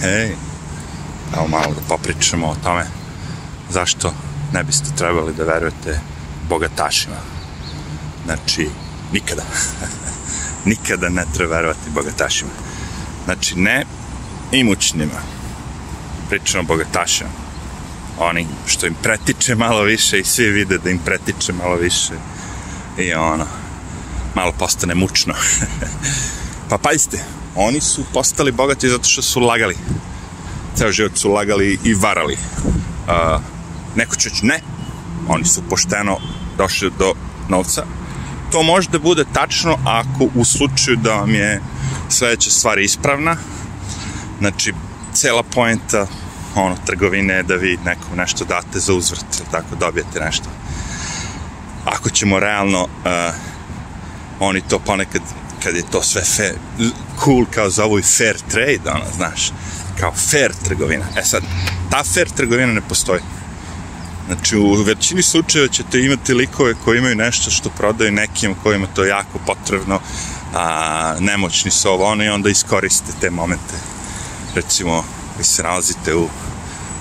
Hej, evo malo da popričamo o tome zašto ne biste trebali da verujete bogatašima. Znači, nikada. nikada ne treba verovati bogatašima. Znači, ne imućnima. Pričamo bogatašima. Oni što im pretiče malo više i svi vide da im pretiče malo više i ono, malo postane mučno. pa pazite, Oni su postali bogati zato što su lagali. Ceo život su lagali i varali. Uh, neko će ne, oni su pošteno došli do novca. To može da bude tačno ako u slučaju da vam je sledeća stvar ispravna. Znači, cela poenta ono, trgovine je da vi nekom nešto date za uzvrt, tako dobijete nešto. Ako ćemo realno, uh, oni to ponekad kad je to sve fair, cool kao zovu ovaj i fair trade, ono, znaš, kao fair trgovina. E sad, ta fair trgovina ne postoji. Znači, u većini slučajeva ćete imati likove koji imaju nešto što prodaju nekim kojima to je jako potrebno, a, nemoćni su ovo, ono, i onda iskoriste te momente. Recimo, vi se nalazite u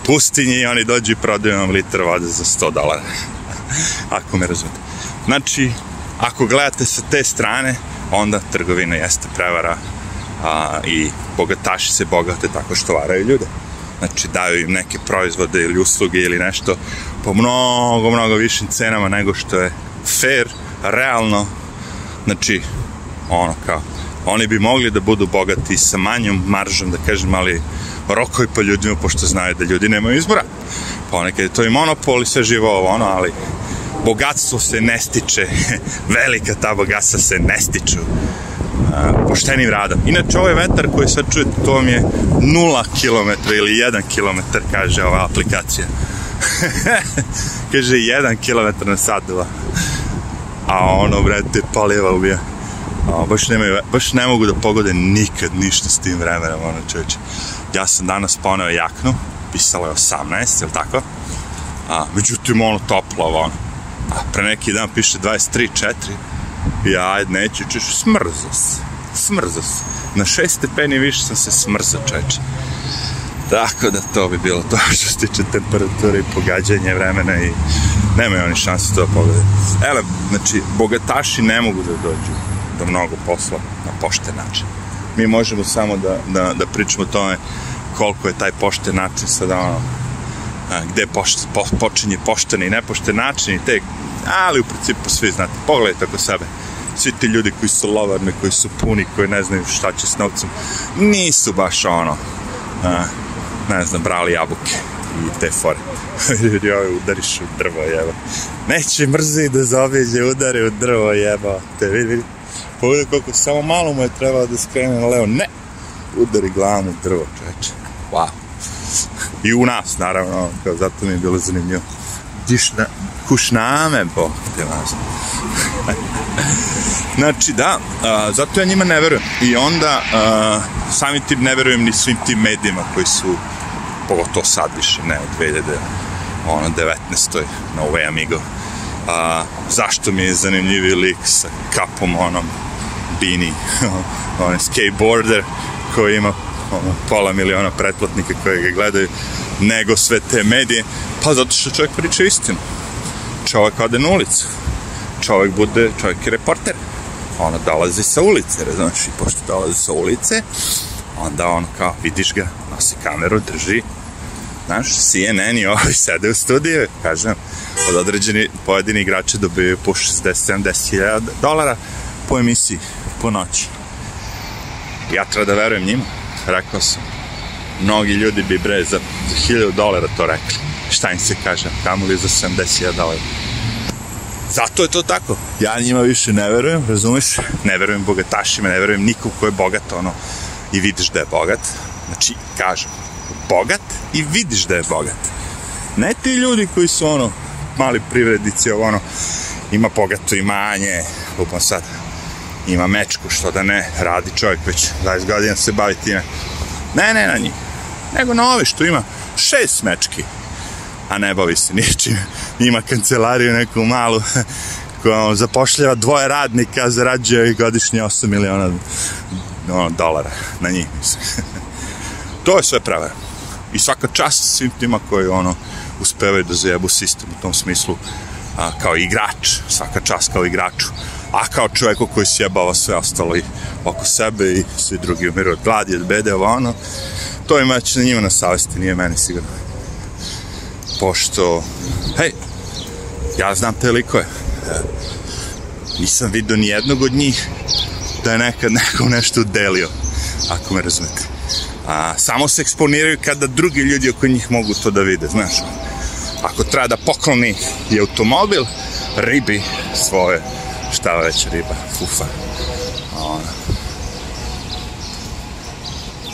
pustinji i oni dođu i prodaju vam litar vode za 100 dolara. ako me razumete. Znači, ako gledate sa te strane, onda trgovina jeste prevara a, i bogataši se bogate tako što varaju ljude. Znači daju im neke proizvode ili usluge ili nešto po mnogo, mnogo višim cenama nego što je fair, realno. Znači, ono kao, oni bi mogli da budu bogati sa manjom maržom, da kažem, ali rokovi po ljudima, pošto znaju da ljudi nemaju izbora. Ponekad je to i monopol i sve živo ovo, ono, ali bogatstvo se ne stiče, velika ta bogatstva se ne stiču poštenim radom. Inače, ovaj vetar koji sad čujete, to vam je 0 km ili 1 km, kaže ova aplikacija. kaže 1 km na sat, A ono, brate, paljeva ubija. A, baš, nemaju, baš ne mogu da pogode nikad ništa s tim vremenom, ono čovječe. Ja sam danas poneo jaknu, pisalo je 18, ili tako? A, međutim, ono, toplo, ono a pre neki dan piše 23-4, ja ajde neću, češ, smrzo se, smrzo se. Na šest stepeni više sam se smrzao, čeče. Tako da to bi bilo to što se tiče temperature i pogađanje vremena i nemaju oni šanse to pogledati. Ele, znači, bogataši ne mogu da dođu do mnogo posla na pošten način. Mi možemo samo da, da, da pričamo o tome koliko je taj pošten način sada ono, gde poš, po, počinje pošten i nepošten način i te, ali u principu svi znate, pogledajte oko sebe, svi ti ljudi koji su lovarni, koji su puni, koji ne znaju šta će s novcem, nisu baš ono, a, ne znam, brali jabuke i te fore. Ljudi, ovo udariš u drvo, jeba. Neće mrzi da zaobiđe, udari u drvo, jeba. Te vidi, vidi. Pogledaj koliko, samo malo mu je trebalo da skrene na levo. Ne! Udari glavom u drvo, čoveče. Wow. I u nas, naravno, kao zato mi je bilo zanimljivo. Dišna, kušname, bo, te važno. znači, da, a, zato ja njima ne verujem. I onda, a, sami tim ne verujem ni svim tim medijima koji su, pogotovo sad više, ne, od 2000, ono, 19. na ovaj Amigo. A, zašto mi je zanimljivi lik sa kapom, onom, Bini, on je skateboarder koji ima ono, pola miliona pretplatnika koje ga gledaju, nego sve te medije, pa zato što čovjek priča istinu. Čovjek ode na ulicu. Čovjek bude, čovjek je reporter. Ono, dolazi sa ulice, razumiješ, i pošto dolazi sa ulice, onda on kao, vidiš ga, nosi kameru, drži, znaš, CNN i ovi sede u studiju, kažem, od određeni pojedini igrače dobiju po 60-70 hiljada dolara po emisiji, po noći. Ja treba da verujem njima. Rekao sam, mnogi ljudi bi bre za, za 1000 dolara to rekli. Šta im se kaže, kamo li za 70.000 dolara. Zato je to tako. Ja njima više ne verujem, razumeš? Ne verujem bogatašima, ne verujem nikom ko je bogat, ono, i vidiš da je bogat. Znači, kažem, bogat i vidiš da je bogat. Ne ti ljudi koji su, ono, mali privrednici, ono, ima bogato imanje, lupam sad, ima mečku, što da ne, radi čovjek već 20 godina se bavi time Ne, ne na njih. Nego na ove što ima šest smečki. A ne bavi se ničim. Ima kancelariju neku malu koja zapošljava dvoje radnika, zarađuje godišnje 8 miliona no, dolara na njih, mislim. to je sve prave. I svaka čast svim tima koji ono, uspevaju da zajebu sistem u tom smislu a, kao igrač, svaka čast kao igraču a kao čoveku koji sjebava sve ostali oko sebe i svi drugi umiru od gladi, od bede, ovo ono, to im već na njima na savesti, nije meni sigurno. Pošto, hej, ja znam te likove. E, nisam vidio ni jednog od njih da je nekad nekom nešto udelio, ako me razumete. A, samo se eksponiraju kada drugi ljudi oko njih mogu to da vide, znaš. Ako treba da pokloni i automobil, ribi svoje šta već riba, fufa. Ona.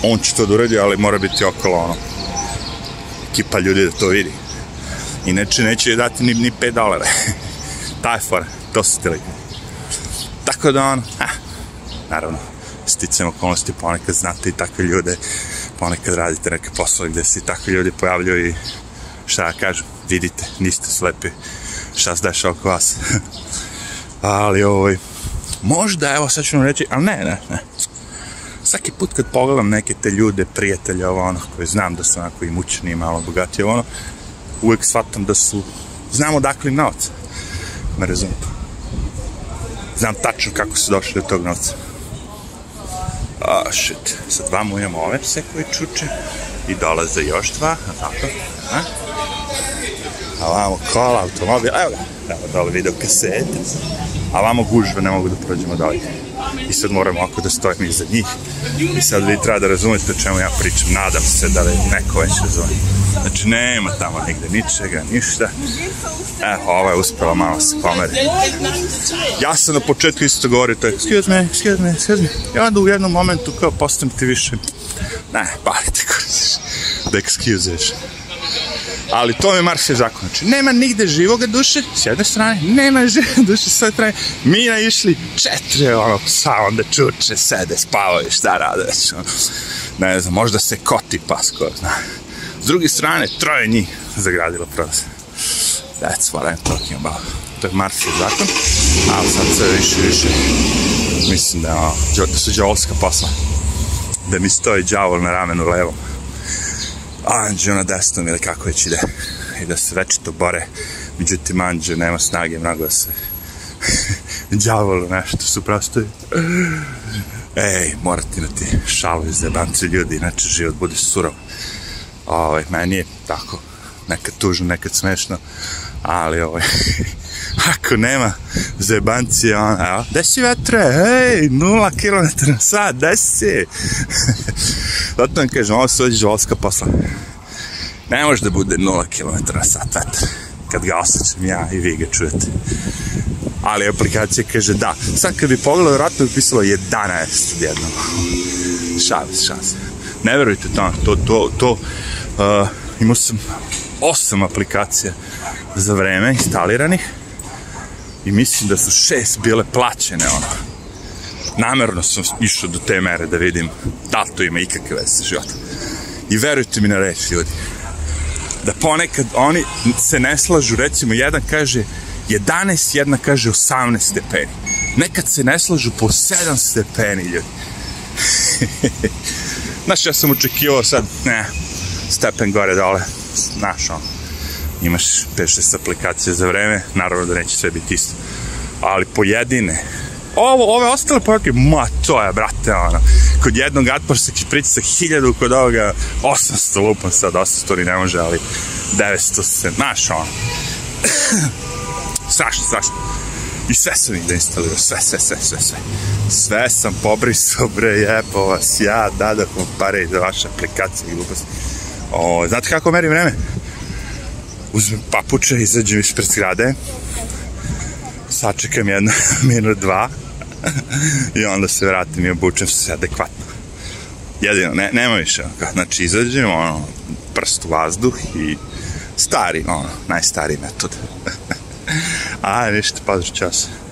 On će to da uredi, ali mora biti okolo ono, ekipa ljudi da to vidi. Inače neće je dati ni, ni 5 dolara. Taj for, to su te li. Tako da ono, ha, naravno, sticam okolnosti, ponekad znate i takve ljude, ponekad radite neke poslove gde se i takvi ljudi pojavljuju i šta da kažem, vidite, niste slepi, šta se dešava oko vas. ali ovaj, možda, evo sad ću vam reći, ali ne, ne, ne. Svaki put kad pogledam neke te ljude, prijatelje, ovo ono, koje znam da su onako imućni i malo bogatiji, ono, uvek shvatam da su, znamo dakle im novac, me razumite. Znam tačno kako su došli do tog novca. A, oh, shit. Sad vamo imamo ove pse koje čuče i dolaze još dva, a tako, a? A vamo kola, automobil, evo ga evo dole video kasete, a vamo gužve ne mogu da prođemo dalje. I sad moramo ako da stojimo iza njih. I sad vi treba da razumete o čemu ja pričam. Nadam se da li neko već razume. Znači nema tamo nigde ničega, ništa. E, ova je uspela malo se pomeri. Ja sam na početku isto govorio to je, excuse me, excuse me, excuse me. I onda u jednom momentu kao postavim ti više, ne, palite kurš, da excuse više. Ali to je Marks zakon. zakonačio. Nema nigde živoga duše, s jedne strane, nema živoga duše, s jedne strane. Mi na išli četiri, ono, sa onda čuče, sede, spavaju, šta rade već. Ne znam, možda se koti pas, ko zna. S druge strane, troje njih zagradilo prolaz. That's what I'm talking about. To je Marks zakon, ali sad sve više, više mislim da, da su džavolska posla. Da mi stoji džavol na ramenu levom anđeo na desnom ili kako već ide i da se večito bore međutim anđeo nema snage mnogo da se djavolu nešto suprostoji ej, morate imati šalu iz jebanci ljudi, inače život bude surov ovaj, meni je tako nekad tužno, nekad smešno ali ovaj ako nema zebancije, on, a, gde si vetre, hej, nula kilometara na sat, gde si? Zato vam kažem, ovo su žvalska posla. Ne može da bude 0 km sat vetar. Kad ga osjećam ja i vi ga čujete. Ali aplikacija kaže da. Sad kad bi pogledao, vjerojatno bi pisalo 11 jednom. Šans, šans. Ne verujte to, to, to, to. Uh, imao sam osam aplikacija za vreme instaliranih i mislim da su šest bile plaćene ono. Namerno sam išao do te mere da vidim da to ima ikakve veze sa životom. I verujte mi na reč, ljudi, da ponekad oni se ne slažu, recimo jedan kaže 11, jedna kaže 18 stepeni. Nekad se ne slažu po 7 stepeni, ljudi. znaš, ja sam očekivao sad, ne, stepen gore dole, znaš, ono, imaš 5-6 aplikacije za vreme, naravno da neće sve biti isto, ali pojedine, ovo, ove ostale poruke, ma to je, brate, ono, kod jednog atporskog prica 1000, kod ovoga 800 lupam sad, 800 ni ne može, ali 900 se, znaš ono. strašno, strašno. I sve sam im da instalirao, sve, sve, sve, sve, sve. Sve sam pobrisao, bre, jepo vas, ja dada vam pare i za vaše aplikacije i gluposti. O, znate kako merim vreme? Uzmem papuče, izađem ispred zgrade, sačekam jedno minut dva, I onda se vratim i obučem se adekvatno. Jedino, ne, nema više. Znači, izađem, ono, prst u vazduh i stari, ono, najstariji metod. A, ništa, paziš čas.